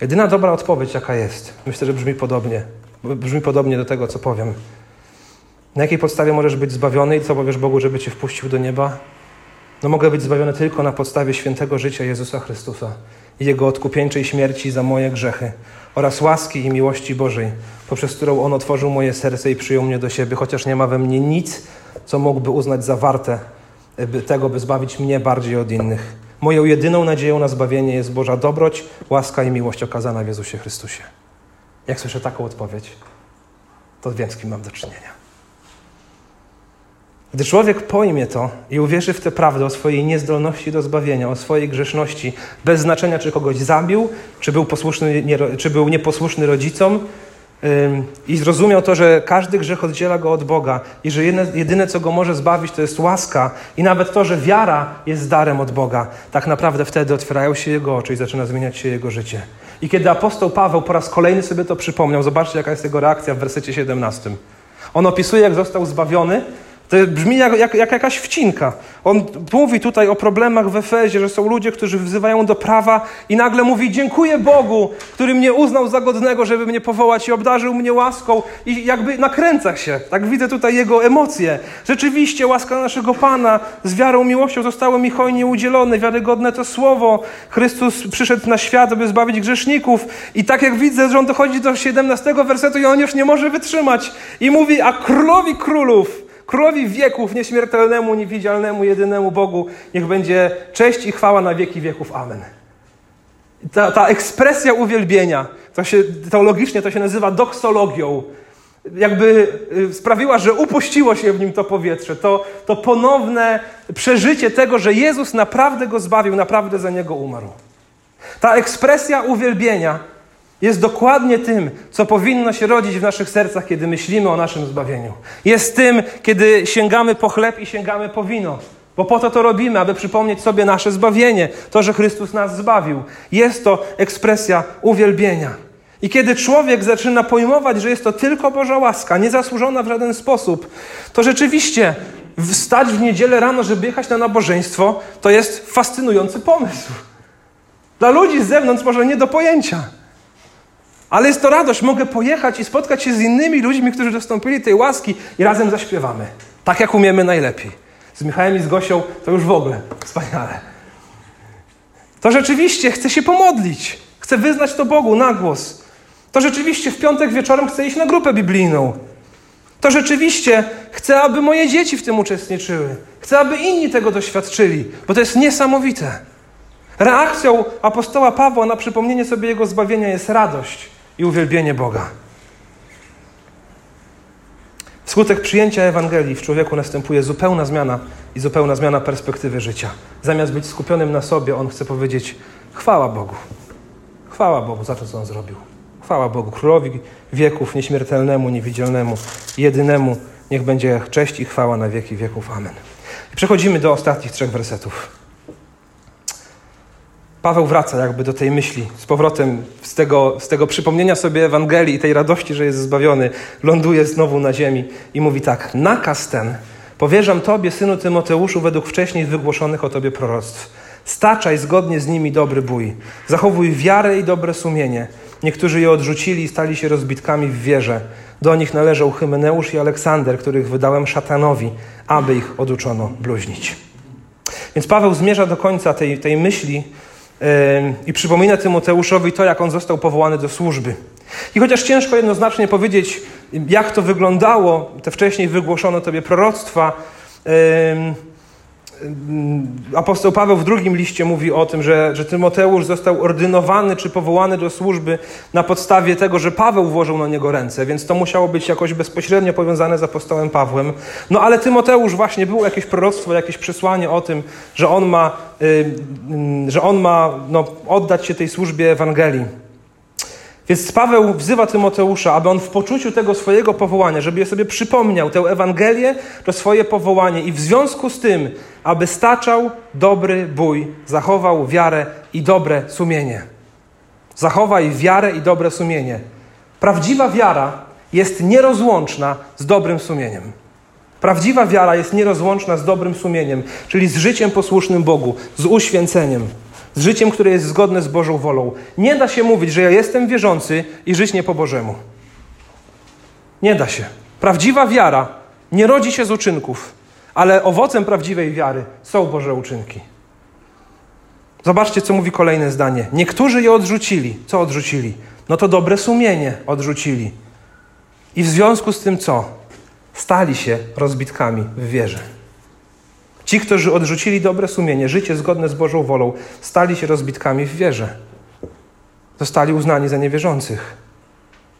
Jedyna dobra odpowiedź, jaka jest, myślę, że brzmi podobnie. Brzmi podobnie do tego, co powiem. Na jakiej podstawie możesz być zbawiony i co powiesz Bogu, żeby cię wpuścił do nieba? No mogę być zbawiony tylko na podstawie świętego życia Jezusa Chrystusa Jego odkupieńczej śmierci za moje grzechy oraz łaski i miłości Bożej, poprzez którą On otworzył moje serce i przyjął mnie do siebie, chociaż nie ma we mnie nic, co mógłby uznać za warte tego, by zbawić mnie bardziej od innych. Moją jedyną nadzieją na zbawienie jest Boża dobroć, łaska i miłość okazana w Jezusie Chrystusie. Jak słyszę taką odpowiedź, to wiem, z kim mam do czynienia. Gdy człowiek pojmie to i uwierzy w tę prawdę o swojej niezdolności do zbawienia, o swojej grzeszności, bez znaczenia, czy kogoś zabił, czy był, posłuszny, nie, czy był nieposłuszny rodzicom, i zrozumiał to, że każdy grzech oddziela go od Boga i że jedyne, jedyne, co go może zbawić, to jest łaska i nawet to, że wiara jest darem od Boga. Tak naprawdę wtedy otwierają się jego oczy i zaczyna zmieniać się jego życie. I kiedy apostoł Paweł po raz kolejny sobie to przypomniał, zobaczcie, jaka jest jego reakcja w wersecie 17. On opisuje, jak został zbawiony, to brzmi jak, jak, jak, jakaś wcinka. On mówi tutaj o problemach w Efezie, że są ludzie, którzy wzywają do prawa i nagle mówi dziękuję Bogu, który mnie uznał za godnego, żeby mnie powołać i obdarzył mnie łaską i jakby nakręca się. Tak widzę tutaj jego emocje. Rzeczywiście łaska naszego Pana z wiarą, miłością zostały mi hojnie udzielone. Wiarygodne to słowo. Chrystus przyszedł na świat, aby zbawić grzeszników. I tak jak widzę, że on dochodzi do 17 wersetu i on już nie może wytrzymać. I mówi, a królowi królów Królowi wieków, nieśmiertelnemu, niewidzialnemu, jedynemu Bogu, niech będzie cześć i chwała na wieki wieków. Amen. Ta, ta ekspresja uwielbienia, to się, teologicznie to się nazywa doksologią, jakby y, sprawiła, że upuściło się w nim to powietrze, to, to ponowne przeżycie tego, że Jezus naprawdę go zbawił, naprawdę za niego umarł. Ta ekspresja uwielbienia jest dokładnie tym, co powinno się rodzić w naszych sercach, kiedy myślimy o naszym zbawieniu. Jest tym, kiedy sięgamy po chleb i sięgamy po wino. Bo po to to robimy, aby przypomnieć sobie nasze zbawienie, to, że Chrystus nas zbawił. Jest to ekspresja uwielbienia. I kiedy człowiek zaczyna pojmować, że jest to tylko Boża łaska, niezasłużona w żaden sposób, to rzeczywiście wstać w niedzielę rano, żeby jechać na nabożeństwo, to jest fascynujący pomysł. Dla ludzi z zewnątrz może nie do pojęcia. Ale jest to radość. Mogę pojechać i spotkać się z innymi ludźmi, którzy dostąpili tej łaski i razem zaśpiewamy. Tak jak umiemy najlepiej. Z Michałem i z Gosią to już w ogóle wspaniale. To rzeczywiście chcę się pomodlić. Chcę wyznać to Bogu na głos. To rzeczywiście w piątek wieczorem chcę iść na grupę biblijną. To rzeczywiście chcę, aby moje dzieci w tym uczestniczyły. Chcę, aby inni tego doświadczyli, bo to jest niesamowite. Reakcją apostoła Pawła na przypomnienie sobie jego zbawienia jest radość i uwielbienie Boga. Wskutek przyjęcia Ewangelii w człowieku następuje zupełna zmiana i zupełna zmiana perspektywy życia. Zamiast być skupionym na sobie, on chce powiedzieć: Chwała Bogu. Chwała Bogu za to, co on zrobił. Chwała Bogu, królowi wieków, nieśmiertelnemu, niewidzialnemu, jedynemu. Niech będzie cześć i chwała na wieki wieków. Amen. Przechodzimy do ostatnich trzech wersetów. Paweł wraca jakby do tej myśli, z powrotem z tego, z tego przypomnienia sobie Ewangelii i tej radości, że jest zbawiony, ląduje znowu na ziemi i mówi tak: Nakaz ten powierzam Tobie, synu Tymoteuszu, według wcześniej wygłoszonych o Tobie proroctw. Staczaj zgodnie z nimi dobry bój. Zachowuj wiarę i dobre sumienie. Niektórzy je odrzucili i stali się rozbitkami w wierze. Do nich należał Hymeneusz i Aleksander, których wydałem szatanowi, aby ich oduczono bluźnić. Więc Paweł zmierza do końca tej, tej myśli, i przypomina Tymoteuszowi to, jak on został powołany do służby. I chociaż ciężko jednoznacznie powiedzieć, jak to wyglądało, te wcześniej wygłoszone tobie proroctwa, apostoł Paweł w drugim liście mówi o tym, że, że Tymoteusz został ordynowany czy powołany do służby na podstawie tego, że Paweł włożył na niego ręce, więc to musiało być jakoś bezpośrednio powiązane z apostołem Pawłem. No ale Tymoteusz właśnie było jakieś proroctwo, jakieś przesłanie o tym, że on ma, yy, że on ma no, oddać się tej służbie Ewangelii. Więc Paweł wzywa Tymoteusza, aby on w poczuciu tego swojego powołania, żeby sobie przypomniał, tę Ewangelię, to swoje powołanie i w związku z tym, aby staczał dobry bój, zachował wiarę i dobre sumienie. Zachowaj wiarę i dobre sumienie. Prawdziwa wiara jest nierozłączna z dobrym sumieniem. Prawdziwa wiara jest nierozłączna z dobrym sumieniem, czyli z życiem posłusznym Bogu, z uświęceniem, z życiem, które jest zgodne z Bożą wolą. Nie da się mówić, że ja jestem wierzący i żyć nie po Bożemu. Nie da się. Prawdziwa wiara nie rodzi się z uczynków, ale owocem prawdziwej wiary są Boże uczynki. Zobaczcie, co mówi kolejne zdanie. Niektórzy je odrzucili. Co odrzucili? No to dobre sumienie odrzucili. I w związku z tym co? Stali się rozbitkami w wierze. Ci, którzy odrzucili dobre sumienie, życie zgodne z Bożą wolą, stali się rozbitkami w wierze. Zostali uznani za niewierzących.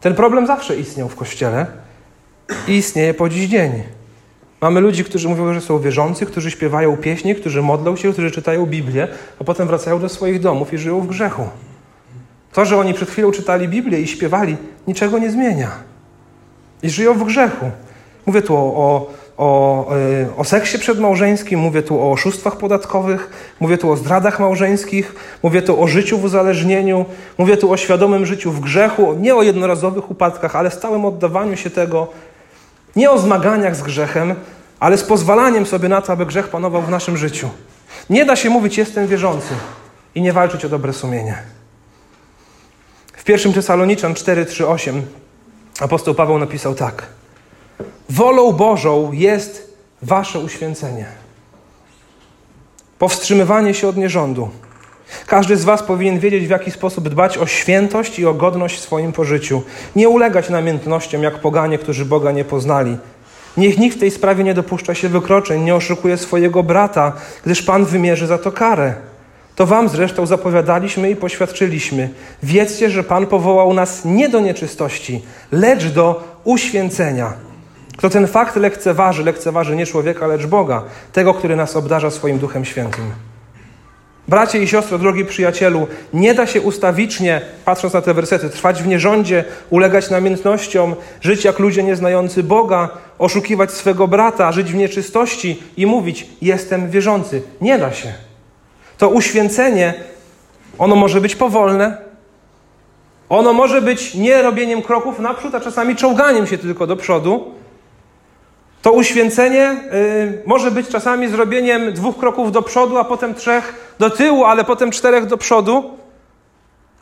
Ten problem zawsze istniał w Kościele i istnieje po dziś dzień. Mamy ludzi, którzy mówią, że są wierzący, którzy śpiewają pieśni, którzy modlą się, którzy czytają Biblię, a potem wracają do swoich domów i żyją w grzechu. To, że oni przed chwilą czytali Biblię i śpiewali, niczego nie zmienia. I żyją w grzechu. Mówię tu o, o, o, e, o seksie przedmałżeńskim, mówię tu o oszustwach podatkowych, mówię tu o zdradach małżeńskich, mówię tu o życiu w uzależnieniu, mówię tu o świadomym życiu w grzechu, nie o jednorazowych upadkach, ale stałym oddawaniu się tego, nie o zmaganiach z grzechem, ale z pozwalaniem sobie na to, aby grzech panował w naszym życiu. Nie da się mówić, jestem wierzący i nie walczyć o dobre sumienie. W pierwszym Tesaloniczan 4, 3, 8 apostoł Paweł napisał tak. Wolą Bożą jest wasze uświęcenie. Powstrzymywanie się od nierządu. Każdy z Was powinien wiedzieć, w jaki sposób dbać o świętość i o godność w swoim pożyciu. Nie ulegać namiętnościom, jak poganie, którzy Boga nie poznali. Niech nikt w tej sprawie nie dopuszcza się wykroczeń, nie oszukuje swojego brata, gdyż Pan wymierzy za to karę. To Wam zresztą zapowiadaliśmy i poświadczyliśmy. Wiedzcie, że Pan powołał nas nie do nieczystości, lecz do uświęcenia. Kto ten fakt lekceważy, lekceważy nie człowieka, lecz Boga, tego, który nas obdarza swoim Duchem Świętym. Bracie i siostro, drogi przyjacielu, nie da się ustawicznie, patrząc na te wersety, trwać w nierządzie, ulegać namiętnościom, żyć jak ludzie nieznający Boga, oszukiwać swego brata, żyć w nieczystości i mówić: Jestem wierzący. Nie da się. To uświęcenie, ono może być powolne, ono może być nie robieniem kroków naprzód, a czasami czołganiem się tylko do przodu. To uświęcenie y, może być czasami zrobieniem dwóch kroków do przodu, a potem trzech do tyłu, ale potem czterech do przodu.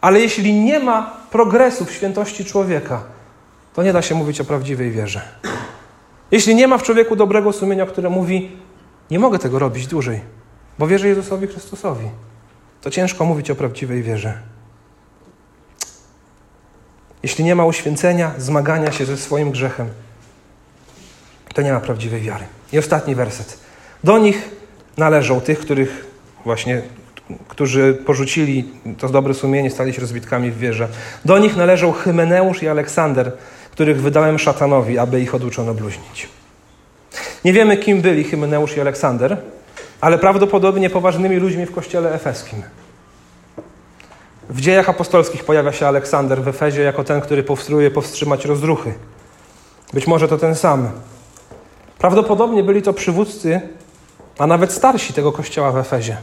Ale jeśli nie ma progresu w świętości człowieka, to nie da się mówić o prawdziwej wierze. Jeśli nie ma w człowieku dobrego sumienia, które mówi: Nie mogę tego robić dłużej, bo wierzę Jezusowi Chrystusowi, to ciężko mówić o prawdziwej wierze. Jeśli nie ma uświęcenia, zmagania się ze swoim grzechem, to nie ma prawdziwej wiary. I ostatni werset. Do nich należą tych, których właśnie, którzy porzucili to dobre sumienie, stali się rozbitkami w wierze. Do nich należą Hymeneusz i Aleksander, których wydałem szatanowi, aby ich oduczono bluźnić. Nie wiemy, kim byli Hymeneusz i Aleksander, ale prawdopodobnie poważnymi ludźmi w kościele efeskim. W dziejach apostolskich pojawia się Aleksander w Efezie jako ten, który powstruje powstrzymać rozruchy. Być może to ten sam. Prawdopodobnie byli to przywódcy, a nawet starsi tego kościoła w Efezie.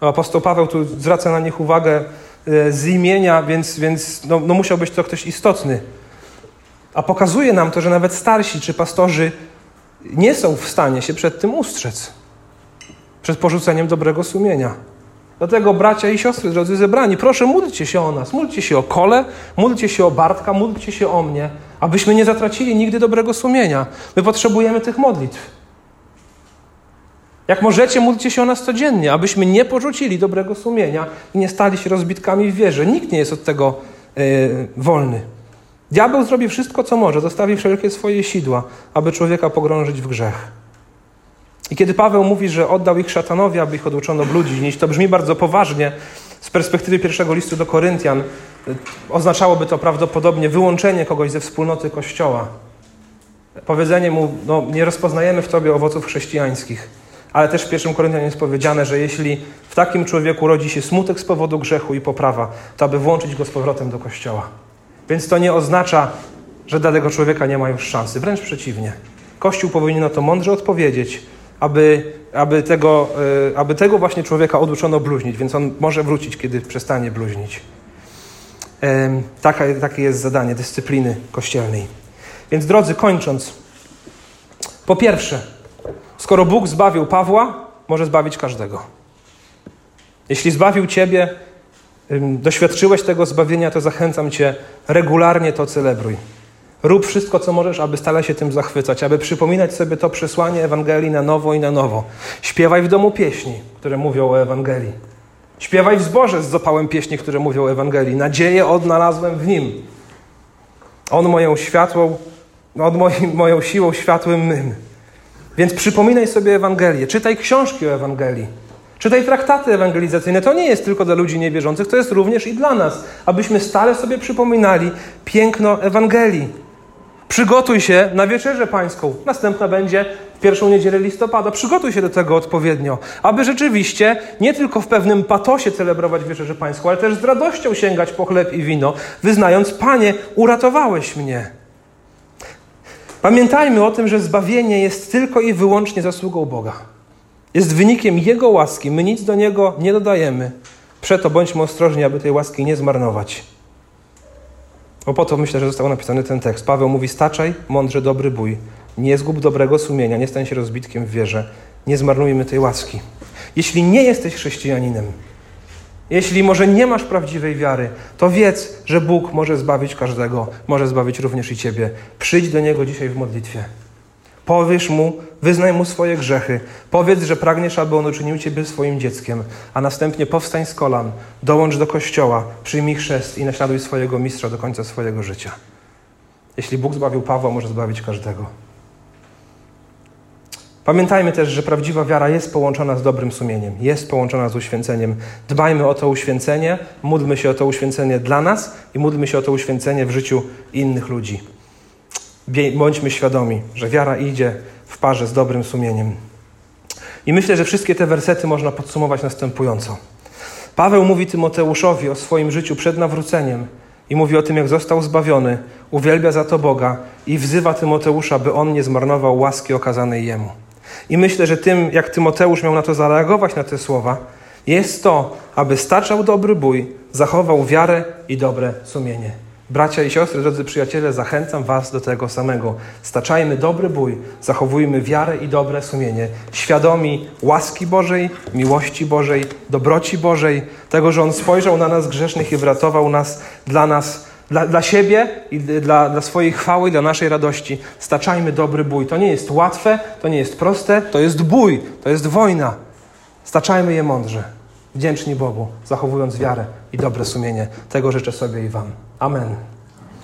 Apostoł Paweł tu zwraca na nich uwagę e, z imienia, więc, więc no, no musiał być to ktoś istotny. A pokazuje nam to, że nawet starsi czy pastorzy nie są w stanie się przed tym ustrzec. Przed porzuceniem dobrego sumienia. Dlatego bracia i siostry, drodzy zebrani, proszę módlcie się o nas, módlcie się o Kole, módlcie się o Bartka, módlcie się o mnie, abyśmy nie zatracili nigdy dobrego sumienia. My potrzebujemy tych modlitw. Jak możecie, módlcie się o nas codziennie, abyśmy nie porzucili dobrego sumienia i nie stali się rozbitkami w wierze. Nikt nie jest od tego yy, wolny. Diabeł zrobi wszystko, co może, zostawi wszelkie swoje sidła, aby człowieka pogrążyć w grzech. I kiedy Paweł mówi, że oddał ich szatanowi, aby ich oduczono bludzić, to brzmi bardzo poważnie. Z perspektywy pierwszego listu do Koryntian oznaczałoby to prawdopodobnie wyłączenie kogoś ze wspólnoty Kościoła. Powiedzenie mu, no, nie rozpoznajemy w tobie owoców chrześcijańskich. Ale też w pierwszym Koryntian jest powiedziane, że jeśli w takim człowieku rodzi się smutek z powodu grzechu i poprawa, to aby włączyć go z powrotem do Kościoła. Więc to nie oznacza, że dla tego człowieka nie ma już szansy. Wręcz przeciwnie. Kościół powinien na to mądrze odpowiedzieć aby, aby, tego, e, aby tego właśnie człowieka oduczono bluźnić, więc on może wrócić, kiedy przestanie bluźnić. Taka, takie jest zadanie dyscypliny kościelnej. Więc drodzy, kończąc, po pierwsze, skoro Bóg zbawił Pawła, może zbawić każdego. Jeśli zbawił Ciebie, doświadczyłeś tego zbawienia, to zachęcam Cię, regularnie to celebruj. Rób wszystko, co możesz, aby stale się tym zachwycać, aby przypominać sobie to przesłanie Ewangelii na nowo i na nowo. Śpiewaj w domu pieśni, które mówią o Ewangelii. Śpiewaj w zborze z zapałem pieśni, które mówią Ewangelii. Nadzieję odnalazłem w Nim. On moją światłą, on moim, moją siłą światłym mym. Więc przypominaj sobie Ewangelię. Czytaj książki o Ewangelii. Czytaj traktaty ewangelizacyjne. To nie jest tylko dla ludzi niewierzących, to jest również i dla nas, abyśmy stale sobie przypominali piękno Ewangelii. Przygotuj się na wieczerzę pańską. Następna będzie pierwszą niedzielę listopada. Przygotuj się do tego odpowiednio, aby rzeczywiście nie tylko w pewnym patosie celebrować wieczerzę pańską, ale też z radością sięgać po chleb i wino, wyznając: Panie, uratowałeś mnie. Pamiętajmy o tym, że zbawienie jest tylko i wyłącznie zasługą Boga. Jest wynikiem Jego łaski. My nic do Niego nie dodajemy. Przeto bądźmy ostrożni, aby tej łaski nie zmarnować. Bo po to myślę, że został napisany ten tekst. Paweł mówi: Staczaj, mądrze, dobry bój. Nie zgub dobrego sumienia, nie stań się rozbitkiem w wierze. Nie zmarnujmy tej łaski. Jeśli nie jesteś chrześcijaninem, jeśli może nie masz prawdziwej wiary, to wiedz, że Bóg może zbawić każdego, może zbawić również i ciebie. Przyjdź do Niego dzisiaj w modlitwie. Powiesz Mu, wyznaj Mu swoje grzechy. Powiedz, że pragniesz, aby On uczynił Ciebie swoim dzieckiem, a następnie powstań z kolan, dołącz do Kościoła, przyjmij chrzest i naśladuj swojego mistrza do końca swojego życia. Jeśli Bóg zbawił Pawła, może zbawić każdego. Pamiętajmy też, że prawdziwa wiara jest połączona z dobrym sumieniem, jest połączona z uświęceniem. Dbajmy o to uświęcenie, módlmy się o to uświęcenie dla nas i módlmy się o to uświęcenie w życiu innych ludzi. Bądźmy świadomi, że wiara idzie w parze z dobrym sumieniem. I myślę, że wszystkie te wersety można podsumować następująco. Paweł mówi Tymoteuszowi o swoim życiu przed nawróceniem i mówi o tym, jak został zbawiony, uwielbia za to Boga i wzywa Tymoteusza, by on nie zmarnował łaski okazanej jemu. I myślę, że tym, jak Tymoteusz miał na to zareagować, na te słowa, jest to, aby staczał dobry bój, zachował wiarę i dobre sumienie. Bracia i siostry, drodzy przyjaciele, zachęcam Was do tego samego. Staczajmy dobry bój, zachowujmy wiarę i dobre sumienie, świadomi łaski Bożej, miłości Bożej, dobroci Bożej, tego, że On spojrzał na nas grzesznych i wratował nas dla nas, dla, dla siebie i dla, dla swojej chwały i dla naszej radości. Staczajmy dobry bój. To nie jest łatwe, to nie jest proste, to jest bój, to jest wojna. Staczajmy je mądrze, wdzięczni Bogu, zachowując wiarę i dobre sumienie. Tego życzę sobie i Wam. Amen.